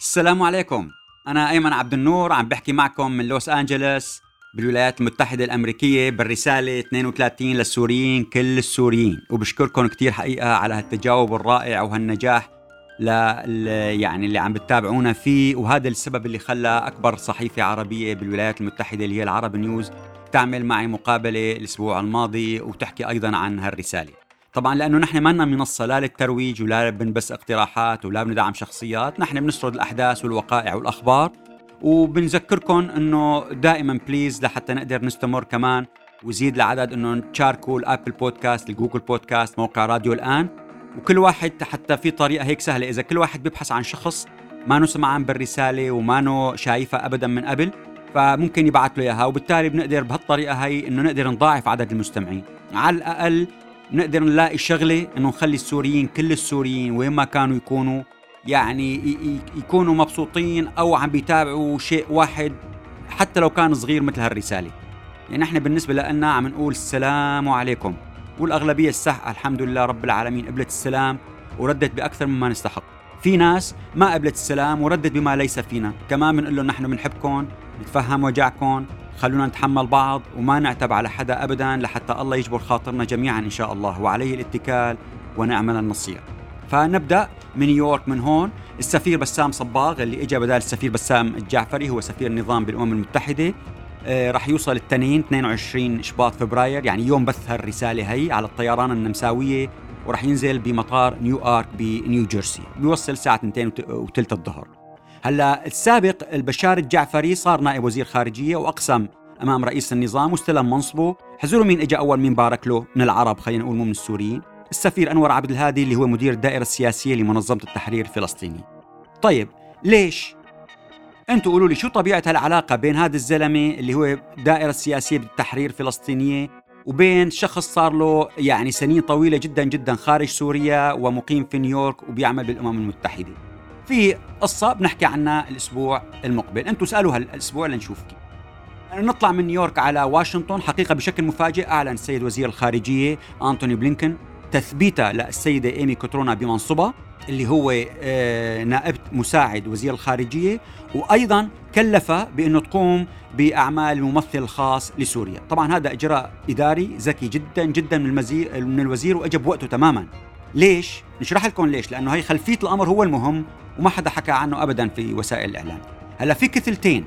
السلام عليكم. أنا أيمن عبد النور عم بحكي معكم من لوس أنجلوس بالولايات المتحدة الأمريكية بالرسالة 32 للسوريين كل السوريين. وبشكركم كتير حقيقة على هالتجاوب الرائع وهالنجاح ل يعني اللي عم بتتابعونا فيه. وهذا السبب اللي خلى أكبر صحيفة عربية بالولايات المتحدة اللي هي العرب نيوز تعمل معي مقابلة الأسبوع الماضي وتحكي أيضا عن هالرسالة. طبعا لأنه نحن ما منصة لا للترويج ولا بنبث اقتراحات ولا بندعم شخصيات، نحن بنسرد الأحداث والوقائع والأخبار. وبنذكركم إنه دائما please لحتى نقدر نستمر كمان وزيد العدد إنه تشاركوا ال Apple Podcast، ال Google Podcast، موقع راديو الآن. وكل واحد حتى في طريقة هيك سهلة إذا كل واحد بيبحث عن شخص ما سمعان بالرسالة وما شايفها ابدا من قبل فممكن يبعث له إياها. وبالتالي بنقدر بهالطريقة هي إنه نقدر نضاعف عدد المستمعين. على الأقل نقدر نلاقي شغلة إنه نخلي السوريين كل السوريين وين ما كانوا يكونوا يعني يكونوا مبسوطين أو عم بيتابعوا شيء واحد حتى لو كان صغير مثل هالرسالة. يعني إحنا بالنسبة لنا عم نقول السلام عليكم. والأغلبية الصح الحمد لله رب العالمين قبلت السلام وردت بأكثر مما نستحق. في ناس ما قبلت السلام وردت بما ليس فينا. كمان بنقول لهم نحن بنحبكم نتفهم وجعكم. خلونا نتحمل بعض وما نعتب على حدا ابدا لحتى الله يجبر خاطرنا جميعا إن شاء الله. وعليه الاتكال ونعمل النصير. فنبدأ من نيويورك من هون. السفير بسام صباغ اللي اجى بدال السفير بشار الجعفري هو سفير النظام بالأمم المتحدة. آه رح يوصل الاثنين 22 شباط فبراير يعني يوم بث هالرسالة هي على الطيران النمساوية ورح ينزل بمطار نيويورك بنيو جيرسي. بيوصل الساعة 2 وثلث الظهر. هلا السابق بشار الجعفري صار نائب وزير خارجية وأقسم أمام رئيس النظام واستلم منصبه. حزروا مين اجى أول مين بارك له من العرب خلينا نقول مو من السوريين. السفير أنور عبد الهادي اللي هو مدير الدائرة السياسية لمنظمة التحرير الفلسطيني. طيب ليش؟ أنتوا قولوا لي شو طبيعة هالعلاقة بين هذا الزلمة اللي هو دائرة السياسية بالتحرير الفلسطينية وبين شخص صار له يعني سنين طويلة جدا جدا خارج سوريا ومقيم في نيويورك وبيعمل بالأمم المتحدة؟ في قصة بنحكي عنها الأسبوع المقبل. أنتم اسألوا هالأسبوع لنشوف كيف. نطلع من نيويورك على واشنطن حقيقة بشكل مفاجئ أعلن السيد وزير الخارجية أنتوني بلينكن تثبيته للسيدة إيمي كوترونا بمنصبها اللي هو آه، نائب مساعد وزير الخارجية وأيضا كلفها بأنه تقوم بأعمال الممثل الخاص لسوريا. طبعا هذا إجراء إداري ذكي جدا جدا من, من الوزير وأجى بوقته تماما. ليش؟ نشرح لكم ليش لأنه هي خلفية الأمر هو المهم وما حدا حكى عنه ابدا في وسائل الإعلام. هلأ في كتلتين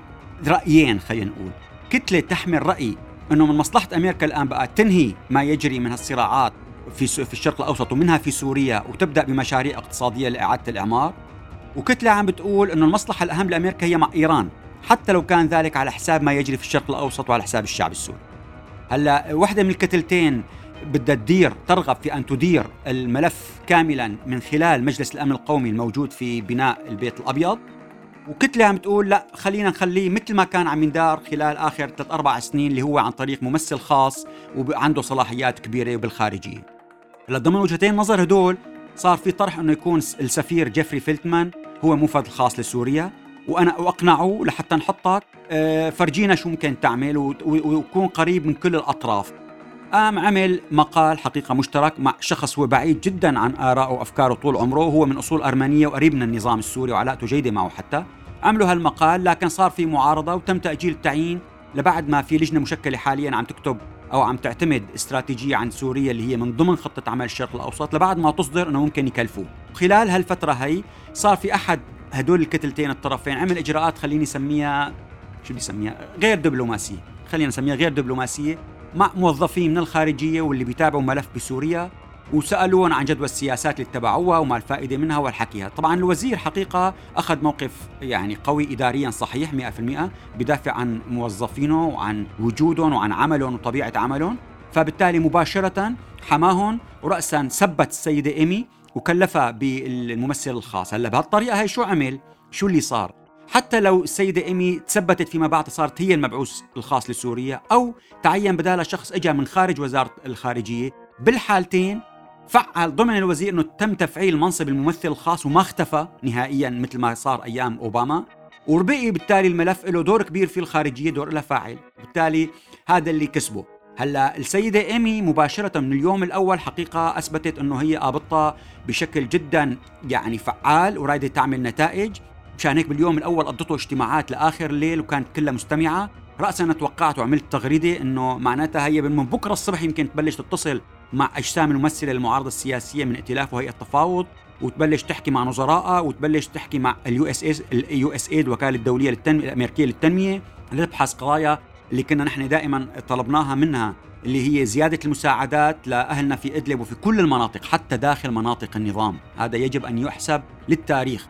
رأيين خلينا نقول. كتلة تحمل رأي إنه من مصلحة أمريكا الآن بقى تنهي ما يجري من هالصراعات في في الشرق الأوسط ومنها في سوريا وتبدأ بمشاريع اقتصادية لإعادة الإعمار. وكتلة عم بتقول إنه المصلحة الأهم لأمريكا هي مع إيران حتى لو كان ذلك على حساب ما يجري في الشرق الأوسط وعلى حساب الشعب السوري. هلأ وحده من الكتلتين بدها تدير ترغب في أن تدير الملف كاملا من خلال مجلس الأمن القومي الموجود في بناء البيت الأبيض. وكتلة عم تقول لا خلينا نخليه مثل ما كان عم يندار خلال آخر ثلاث أربع سنين اللي هو عن طريق ممثل خاص وعنده صلاحيات كبيرة بالخارجية. هلا ضمن وجهتين نظر هدول صار في طرح إنه يكون السفير جيفري فيلتمان هو موفد الخاص لسوريا. وأنه وأقنعه لحتى نحطك آه، فرجينا شو ممكن تعمل ويكون قريب من كل الأطراف. قام عمل مقال حقيقة مشترك مع شخص هو بعيد جدا عن آرائه وأفكاره طول عمره. هو من أصول أرمنية وقريب من النظام السوري وعلاقته جيدة معه حتى. عملوا هالمقال لكن صار في معارضة وتم تأجيل التعيين لبعد ما في لجنة مشكلة حاليا عم تكتب أو عم تعتمد استراتيجية عن سوريا اللي هي من ضمن خطة عمل الشرق الأوسط لبعد ما تصدر أنه ممكن يكلفوه. خلال هالفترة هي صار في أحد هدول الكتلتين الطرفين عمل إجراءات خليني أسميها شو بدي غير دبلوماسية. خلينا نسميها غير دبلوماسية. مع موظفين من الخارجية واللي بيتابعوا ملف بسوريا وسألون عن جدوى السياسات اللي اتبعوها وما الفائدة منها والحكيها. طبعا الوزير حقيقة أخذ موقف يعني قوي إداريا صحيح 100% بدافع عن موظفينه وعن وجودهم وعن عملهم وطبيعة عملهم. فبالتالي مباشرة حماهم ورأسا ثبت السيدة إيمي وكلفها بالممثل الخاص. هلا بهالطريقة هي شو عمل؟ شو اللي صار؟ حتى لو السيدة إيمي تثبتت فيما بعد صارت هي المبعوث الخاص لسوريا أو تعين بدالها شخص إجا من خارج وزارة الخارجية. بالحالتين فعل ضمن الوزير إنه تم تفعيل منصب الممثل الخاص وما اختفى نهائيا مثل ما صار أيام أوباما. وربقي بالتالي الملف له دور كبير في الخارجية دور لها فاعل. بالتالي هذا اللي كسبه. هلأ السيدة إيمي مباشرة من اليوم الأول حقيقة أثبتت أنه هي قابضة بشكل جدا يعني فعال ورايدة تعمل نتائج. مشان هيك باليوم الأول قضيته اجتماعات لآخر الليل وكانت كلها مستمعة. راسا أنا توقعت وعملت تغريدة إنه معناتها هي من بكرة الصبح يمكن تبلش تتصل مع أجسام الممثلة للمعارضه السياسية من ائتلاف وهيئة التفاوض وتبلش تحكي مع نظرائها وتبلش تحكي مع ال US ال USAID الوكاله الدولية للتنمية الأمريكية للتنمية. لتبحث قضايا اللي كنا نحن دائما طلبناها منها اللي هي زيادة المساعدات لأهلنا في إدلب وفي كل المناطق حتى داخل مناطق النظام. هذا يجب أن يحسب للتاريخ.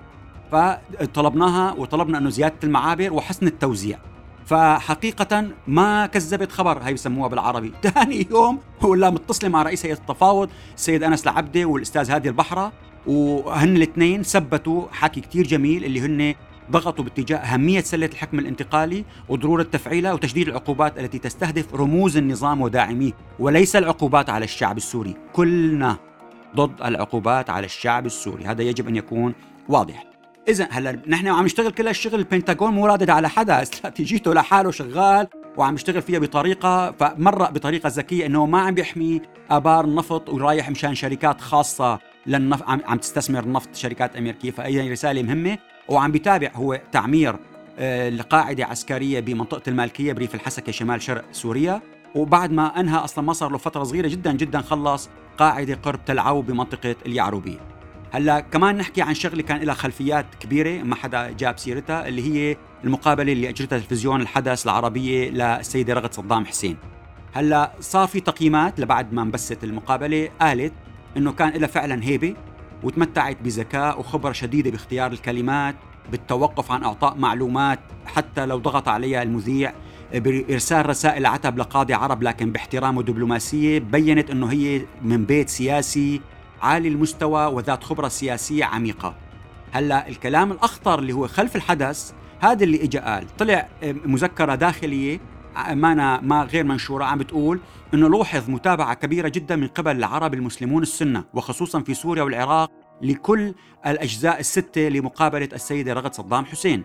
فطلبناها وطلبنا أنه زيادة المعابر وحسن التوزيع. فحقيقة ما كذبت خبر هي بسموها بالعربي. ثاني يوم ولا هي متصلة مع رئيس هيئة التفاوض السيد أنس العبدة والأستاذ هادي البحرة وهن الاثنين ثبتوا حكي كتير جميل اللي هن ضغطوا باتجاه أهمية سلة الحكم الانتقالي وضرورة تفعيلها وتشديد العقوبات التي تستهدف رموز النظام وداعميه. وليس العقوبات على الشعب السوري كلنا ضد العقوبات على الشعب السوري. هذا يجب أن يكون واضح. اذا هلا نحن عم نشتغل كل هالشغل البنتاغون مو رادد على حدا. استراتيجيته لحاله شغال وعم يشتغل فيها بطريقة فمرق بطريقة ذكية إنه ما عم بيحمي آبار النفط ورايح مشان شركات خاصة للنف... عم, عم تستثمر النفط شركات أمريكية. فاي رسالة مهمة وعم بيتابع هو تعمير آه، لقاعده عسكرية بمنطقة المالكية بريف الحسكة شمال شرق سوريا. وبعد ما انهى أصلا ما صار له فتره صغيرة جدا جدا خلص قاعدة قرب تل علو بمنطقة اليعروبية. هلا كمان نحكي عن شغلة كان لها خلفيات كبيرة ما حدا جاب سيرتها اللي هي المقابلة اللي أجرتها تلفزيون الحدث العربية للسيدة رغد صدام حسين. هلا صار في تقييمات لبعد ما انبثت المقابلة قالت إنه كان لها فعلا هيبة وتمتعت بذكاء وخبرة شديدة باختيار الكلمات بالتوقف عن إعطاء معلومات حتى لو ضغط عليها المذيع بإرسال رسائل عتب لقاضي عرب لكن باحترام ودبلوماسية بينت إنه هي من بيت سياسي عالي المستوى وذات خبرة سياسية عميقة. هلا الكلام الأخطر اللي هو خلف الحدث هذا اللي اجى قال. طلع مذكرة داخلية ما ما غير منشورة عم بتقول إنه لوحظ متابعة كبيرة جدا من قبل العرب المسلمون السنة وخصوصا في سوريا والعراق لكل الأجزاء الستة لمقابلة السيدة رغد صدام حسين.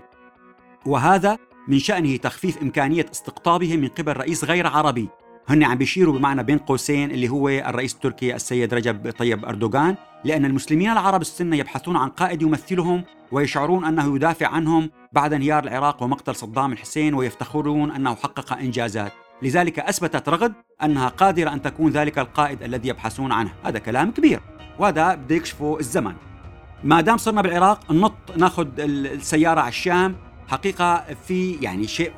وهذا من شأنه تخفيف إمكانية استقطابهم من قبل رئيس غير عربي. هن عم بيشيروا بمعنى بين قوسين اللي هو الرئيس التركي السيد رجب طيب أردوغان لأن المسلمين العرب السنة يبحثون عن قائد يمثلهم ويشعرون أنه يدافع عنهم بعد انهيار العراق ومقتل صدام الحسين ويفتخرون أنه حقق إنجازات. لذلك أثبتت رغد أنها قادرة أن تكون ذلك القائد الذي يبحثون عنه. هذا كلام كبير. وهذا بده يكشفه الزمن. ما دام صرنا بالعراق نط ناخذ السيارة على الشام. حقيقة في يعني شيء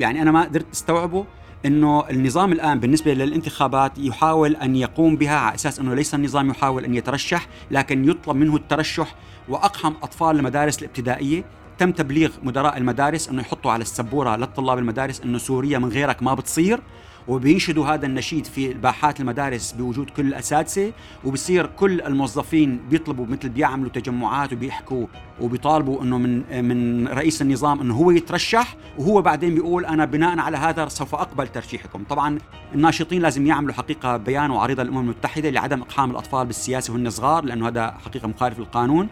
يعني أنا ما قدرت أستوعبه. إنه النظام الآن بالنسبة للانتخابات يحاول أن يقوم بها على أساس إنه ليس النظام يحاول أن يترشح لكن يطلب منه الترشح وأقحم أطفال المدارس الابتدائية. تم تبليغ مدراء المدارس إنه يحطوا على السبورة للطلاب المدارس إنه سوريا من غيرك ما بتصير. وبينشدوا هذا النشيد في باحات المدارس بوجود كل الأساتذة وبصير كل الموظفين بيطلبوا مثل بيعملوا تجمعات وبيحكوا وبيطالبوا إنه من من رئيس النظام إنه هو يترشح وهو بعدين بيقول أنا بناء على هذا سوف أقبل ترشيحكم، طبعا الناشطين لازم يعملوا حقيقة بيان وعريضة للأمم المتحدة لعدم إقحام الأطفال بالسياسة وهن صغار لأنه هذا حقيقة مخالف للقانون.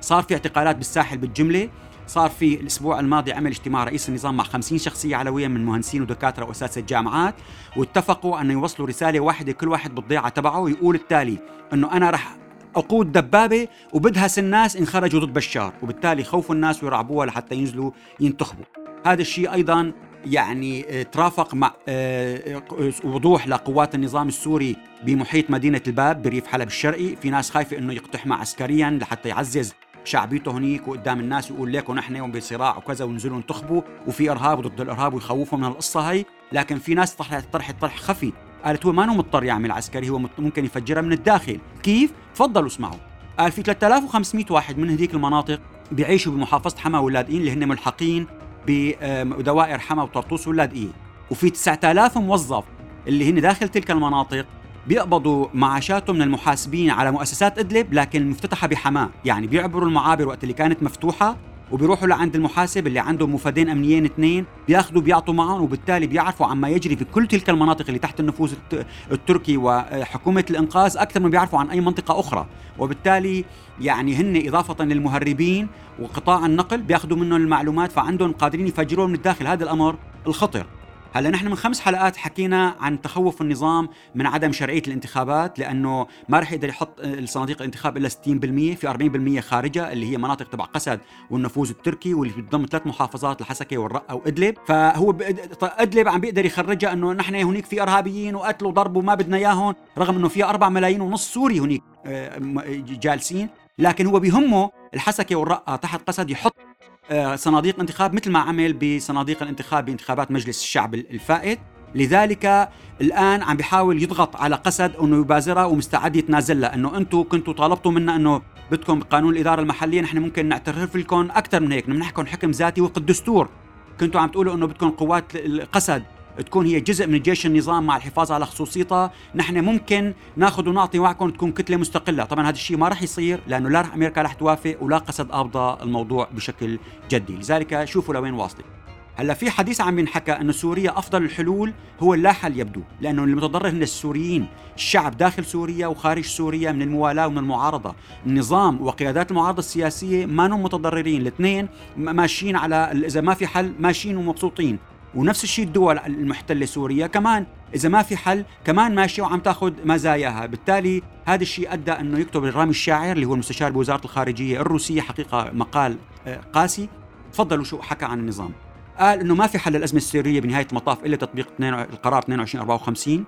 صار في اعتقالات بالساحل بالجملة صار في الأسبوع الماضي عمل اجتماع رئيس النظام مع 50 شخصية علوية من مهندسين ودكاترة وأساتذة جامعات واتفقوا أن يوصلوا رسالة واحدة كل واحد بالضيعة تبعه ويقول التالي إنه أنا رح أقود دبابة وبدهس الناس ان خرجوا ضد بشار وبالتالي خوفوا الناس ويرعبوها لحتى ينزلوا ينتخبوا. هذا الشيء أيضا يعني ترافق مع آه، وضوح لقوات النظام السوري بمحيط مدينة الباب بريف حلب الشرقي. في ناس خايفة أنه يقتحم عسكريا لحتى يعزز شعبيته هنيك وقدام الناس يقول ليكم نحن بصراع وكذا ونزلوا انتخبوا وفي إرهاب ضد الإرهاب ويخوفوا من القصة هي لكن في ناس طرحت طرح طرح خفي. قالت هو ما مضطر يعمل عسكري هو ممكن يفجرها من الداخل. كيف؟ تفضلوا اسمعوا. قال في 3500 واحد من هذيك المناطق بيعيشوا بمحافظة حما واللاذقين اللي هن ملحقين بدوائر حما وطرطوس واللاذقيه وفي 9000 موظف اللي هن داخل تلك المناطق بيقبضوا معاشاتهم من المحاسبين على مؤسسات إدلب لكن مفتتحة بحماة، يعني بيعبروا المعابر وقت اللي كانت مفتوحة وبيروحوا لعند المحاسب اللي عنده مفادين أمنيين اثنين بيأخذوا بيعطوا معهم وبالتالي بيعرفوا عما يجري في كل تلك المناطق اللي تحت النفوذ التركي وحكومة الإنقاذ أكثر من بيعرفوا عن أي منطقة أخرى. وبالتالي يعني هن إضافة للمهربين وقطاع النقل بيأخذوا منهم المعلومات فعندهم قادرين يفجرون من الداخل هذا الأمر الخطر. هلا نحن من خمس حلقات حكينا عن تخوف النظام من عدم شرعية الانتخابات لأنه ما رح يقدر يحط الصناديق الانتخاب إلا 60% في 40% خارجها اللي هي مناطق تبع قسد والنفوذ التركي واللي بتضم ثلاث محافظات الحسكة والرقة وإدلب. فهو إدلب عم بيقدر يخرجها إنه نحن هنيك في إرهابيين وقتلوا وضربوا ما بدنا إياهم رغم إنه في 4 ملايين ونص سوري هنيك آه، جالسين. لكن هو بيهمه الحسكة والرقة تحت قسد يحط صناديق انتخاب مثل ما عمل بصناديق الانتخاب بانتخابات مجلس الشعب الفائت. لذلك الآن عم بيحاول يضغط على قسد أنه يبازرها ومستعد يتنازل لها إنه أنتم كنتوا طالبتوا منا إنه بدكم قانون الإدارة المحلية نحن ممكن نعترف لكم أكثر من هيك نحكم حكم ذاتي وفق الدستور كنتوا عم تقولوا إنه بدكم قوات القسد. تكون هي جزء من جيش النظام مع الحفاظ على خصوصيتها نحن ممكن ناخذ ونعطي معكم تكون كتلة مستقلة. طبعا هذا الشيء ما راح يصير لأنه لا أمريكا رح توافق ولا قصد قابضه الموضوع بشكل جدي. لذلك شوفوا لوين واصلة. هلأ في حديث عم ينحكى انه سوريا أفضل الحلول هو اللا حل يبدو لأنه المتضرر هن السوريين. الشعب داخل سوريا وخارج سوريا من الموالاة ومن المعارضة. النظام وقيادات المعارضة السياسية ما هم متضررين. الاثنين ماشيين على إذا ما في حل ماشيين ومبسوطين. ونفس الشيء الدول المحتلة سوريا كمان. إذا ما في حل كمان ماشيه وعم تاخذ مزاياها. بالتالي هذا الشيء أدى أنه يكتب رامي الشاعر اللي هو المستشار بوزارة الخارجية الروسية حقيقة مقال آه، قاسي. تفضلوا شو حكى عن النظام. قال إنه ما في حل للأزمة السوريه بنهاية المطاف إلا تطبيق القرار 2254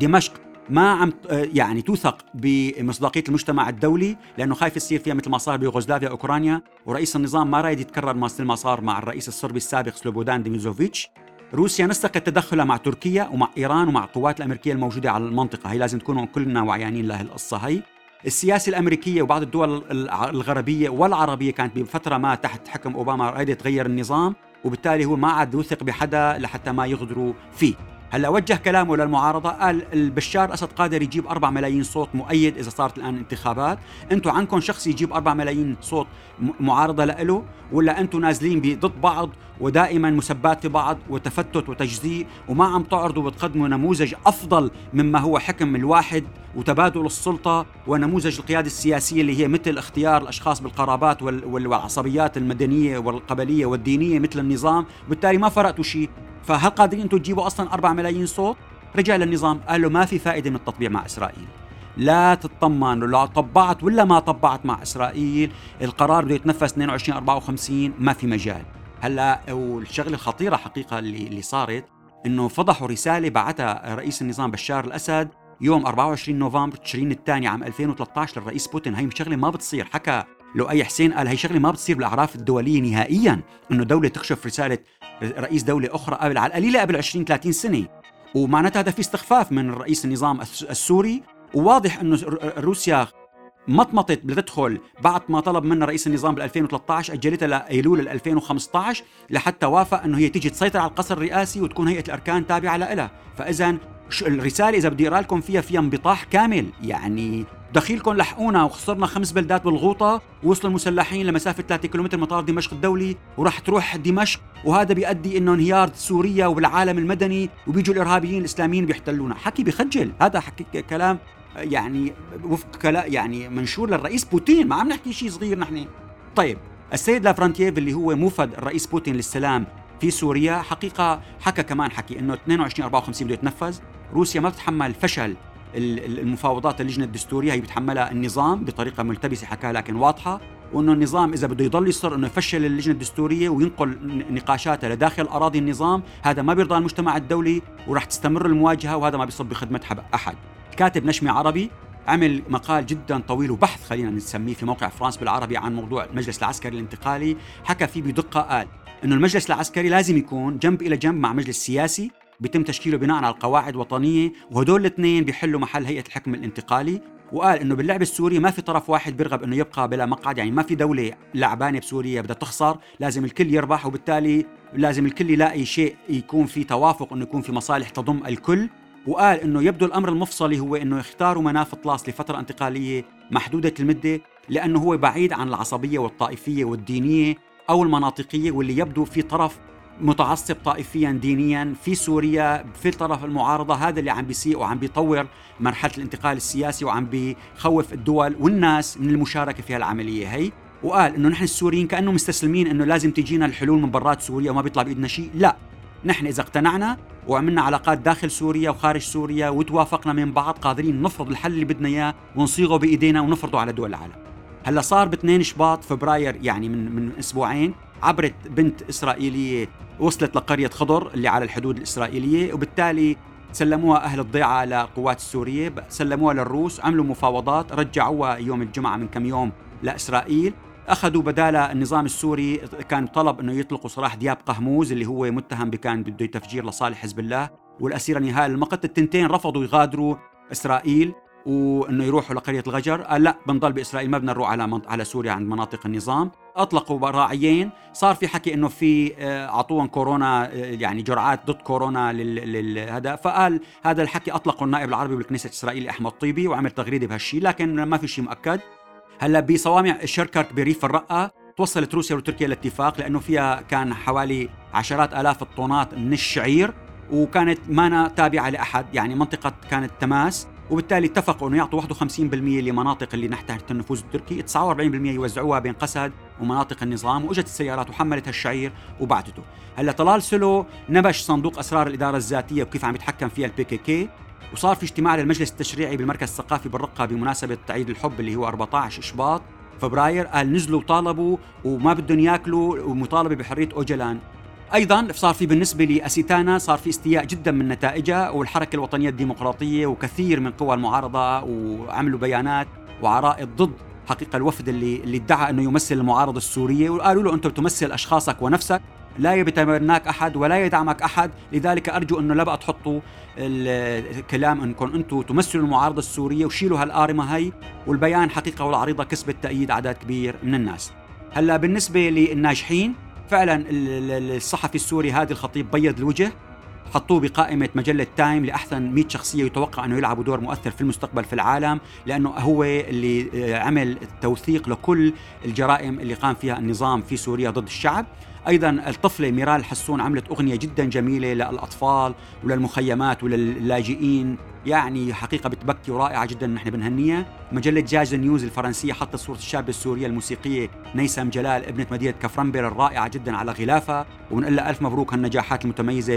دمشق ما عم آه، يعني توثق بمصداقية المجتمع الدولي لأنه خايف يصير فيها مثل ما صار بيوغوسلافيا أوكرانيا. ورئيس النظام ما رايد يتكرر مثل ما صار مع الرئيس الصربي السابق سلوبودان ديميزوفيتش روسيا نسقت تدخلها مع تركيا ومع إيران ومع القوات الأمريكية الموجودة على المنطقة. هي لازم تكونوا كلنا وعيانين لها القصة هي السياسة الأمريكية وبعض الدول الغربية والعربية كانت بفترة ما تحت حكم أوباما رايده تغير النظام وبالتالي هو ما عاد يوثق بحدا لحتى ما يغدروا فيه. هلا وجه كلامه للمعارضة قال البشار أسد قادر يجيب 4 ملايين صوت مؤيد إذا صارت الآن انتخابات. أنتم عندكم شخص يجيب 4 ملايين صوت معارضة له ولا أنتم نازلين ضد بعض ودائما مسبات بعض وتفتت وتجزيء وما عم تعرضوا وتقدموا نموذج أفضل مما هو حكم الواحد وتبادل السلطة ونموذج القيادة السياسية اللي هي مثل اختيار الأشخاص بالقرابات والعصبيات المدنية والقبلية والدينية مثل النظام. بالتالي ما فرقتوا شيء. فهل قادرين أنتم تجيبوا أصلا 4 ملايين صوت؟ رجع للنظام قال له ما في فائدة من التطبيع مع إسرائيل. لا تطمن لا طبعت ولا ما طبعت مع إسرائيل. القرار بده يتنفذ 22 54 ما في مجال. هلأ والشغلة الخطيرة حقيقة اللي اللي صارت إنه فضحوا رسالة بعثها رئيس النظام بشار الأسد يوم 24 نوفمبر تشرين الثاني عام 2013 للرئيس بوتين هي شغلة ما بتصير. حكى لو اي حسين قال هي شغلة ما بتصير بالأعراف الدولية نهائيا. إنه دولة تكشف رسالة رئيس دولة أخرى قبل على القليله قبل 20 30 سنة. ومعناتها هذا في استخفاف من رئيس النظام السوري. وواضح إنه روسيا مطمطت بدها تدخل بعد ما طلب منها رئيس النظام بال 2013 أجلتها لإيلول 2015 لحتى وافق إنه هي تيجي تسيطر على القصر الرئاسي وتكون هيئة الأركان تابعة لها. فاذا الرسالة إذا بدي أقرأ لكم فيها فيها انبطاح كامل. يعني دخيلكم لحقونا وخسرنا خمس بلدات بالغوطة ووصلوا المسلحين لمسافة 3 كيلومتر مطار دمشق الدولي وراح تروح دمشق وهذا بيؤدي إنه انهيار سوريا وبالعالم المدني وبيجوا الإرهابيين الإسلاميين بيحتلونا. حكي بخجل. هذا حكي كلام يعني وفق كلام يعني منشور للرئيس بوتين. ما عم نحكي شيء صغير نحن. طيب السيد لافرانتييف اللي هو موفد الرئيس بوتين للسلام في سوريا حقيقة حكى كمان حكي إنه 22 54 بده يتنفذ. روسيا ما بتتحمل فشل المفاوضات اللجنة الدستورية هي بيتحملها النظام بطريقة ملتبسة حكاها لكن واضحة وإنه النظام إذا بده يضل يصر إنه يفشل اللجنة الدستورية وينقل نقاشاتها لداخل أراضي النظام هذا ما بيرضى المجتمع الدولي وراح تستمر المواجهة وهذا ما بيصب بخدمة أحد. كاتب نشمي عربي عمل مقال جدا طويل وبحث خلينا نسميه في موقع فرانس بالعربي عن موضوع المجلس العسكري الانتقالي حكى فيه بدقة قال إنه المجلس العسكري لازم يكون جنب إلى جنب مع مجلس سياسي بيتم تشكيله بناء على قواعد وطنيه وهدول الاثنين بيحلوا محل هيئه الحكم الانتقالي. وقال إنه باللعب السوري ما في طرف واحد بيرغب إنه يبقى بلا مقعد يعني ما في دولة لعبانة بسوريا بدها تخسر لازم الكل يربح وبالتالي لازم الكل يلاقي شيء يكون في توافق إنه يكون في مصالح تضم الكل. وقال إنه يبدو الأمر المفصلي هو إنه يختاروا مناف طلاس لفترة انتقالية محدودة المدة لأنه هو بعيد عن العصبية والطائفية والدينية أو المناطقية واللي يبدو في طرف متعصب طائفيا دينيا في سوريا في طرف المعارضة هذا اللي عم بيسيء وعم بيطور مرحلة الانتقال السياسي وعم بيخوف الدول والناس من المشاركة في هالعملية. هي وقال إنه نحن السوريين كأنه مستسلمين إنه لازم تجينا الحلول من برات سوريا وما بيطلع بإيدنا شيء. لا نحن إذا اقتنعنا وعملنا علاقات داخل سوريا وخارج سوريا وتوافقنا من بعض قادرين نفرض الحل اللي بدنا إياه ونصيغه بإيدينا ونفرضه على دول العالم. هلأ صار ب 2 شباط فبراير يعني من من أسبوعين عبرت بنت إسرائيلية وصلت لقرية خضر اللي على الحدود الإسرائيلية وبالتالي سلموها أهل الضيعة للقوات السورية سلموها للروس عملوا مفاوضات رجعوها يوم الجمعة من كم يوم لإسرائيل. أخذوا بدالها النظام السوري كان طلب إنه يطلقوا صلاح دياب قهموز اللي هو متهم بكان بده تفجير لصالح حزب الله. والاسيره نهال المقت التنتين رفضوا يغادروا إسرائيل. وإنه يروحوا لقرية الغجر. قال لا بنضل بإسرائيل ما بدنا نروح على على سوريا عند مناطق النظام. أطلقوا راعيين صار في حكي إنه في آه، اعطوهم كورونا آه، يعني جرعات ضد كورونا لهذا فقال هذا الحكي اطلقوا النائب العربي بالكنيسة الاسرائيلي أحمد طيبي وعمل تغريدة بهالشيء لكن ما في شيء مؤكد. هلأ بصوامع شركراك بريف الرقة توصلت روسيا وتركيا لاتفاق لأنه فيها كان حوالي عشرات آلاف الطونات من الشعير وكانت مانا تابعة لأحد. يعني منطقة كانت تماس. وبالتالي اتفقوا إنه يعطوا 51% لمناطق اللي تحت النفوذ التركي 49% يوزعوها بين قسد ومناطق النظام وإجت السيارات وحملت هالشعير وبعتته. هلأ طلال سلو نبش صندوق أسرار الإدارة الذاتية وكيف عم يتحكم فيها ال PKK وصار في اجتماع للمجلس التشريعي بالمركز الثقافي بالرقة بمناسبة عيد الحب اللي هو 14 إشباط. فبراير قال نزلوا وطالبوا وما بدهم ياكلوا ومطالبة بحرية أوجلان. أيضا صار في بالنسبة لأسيتانا صار في استياء جدا من نتائجها والحركة الوطنية الديمقراطية وكثير من قوى المعارضة وعملوا بيانات وعرائض ضد حقيقة الوفد اللي اللي ادعى إنه يمثل المعارضة السورية وقالوا له انت بتمثل أشخاصك ونفسك لا يتبناك أحد ولا يدعمك أحد لذلك أرجو إنه لا بقى تحطوا الكلام إنكم أنتم تمثلوا المعارضة السورية وشيلوا هالقارمه هي والبيان حقيقة والعريضة كسبت تأييد اعداد كبير من الناس. هلأ بالنسبة للناجحين فعلا الصحفي السوري هادي الخطيب بيض الوجه حطوه بقائمة مجلة تايم لأحسن 100 شخصية يتوقع أنه يلعبوا دور مؤثر في المستقبل في العالم لأنه هو اللي آه، عمل توثيق لكل الجرائم اللي قام فيها النظام في سوريا ضد الشعب. أيضا الطفلة ميرال حسون عملت أغنية جدا جميلة للأطفال وللمخيمات وللاجئين. يعني حقيقة بتبكي ورائعة جدا نحن بنهنيها. مجلة Jazz News الفرنسية حطت صورة الشابه السورية الموسيقية نيسم جلال ابنة مدينة كفرنبل الرائعة جدا على غلافها. وبنقول لها ألف مبروك هالنجاحات المتميزة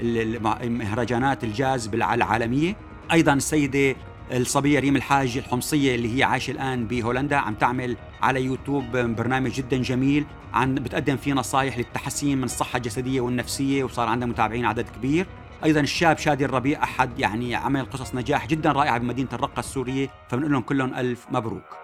بمهرجانات الجاز العالميه أيضا السيدة الصبية ريم الحاج الحمصية اللي هي عايشة الآن بهولندا عم تعمل على يوتيوب برنامج جدا جميل. عن بتقدم فيه نصائح للتحسين من الصحة الجسدية والنفسية وصار عندها متابعين عدد كبير. أيضا الشاب شادي الربيع أحد يعني عمل قصص نجاح جدا رائعة بمدينة الرقة السورية. فبنقول لهم كلهم ألف مبروك.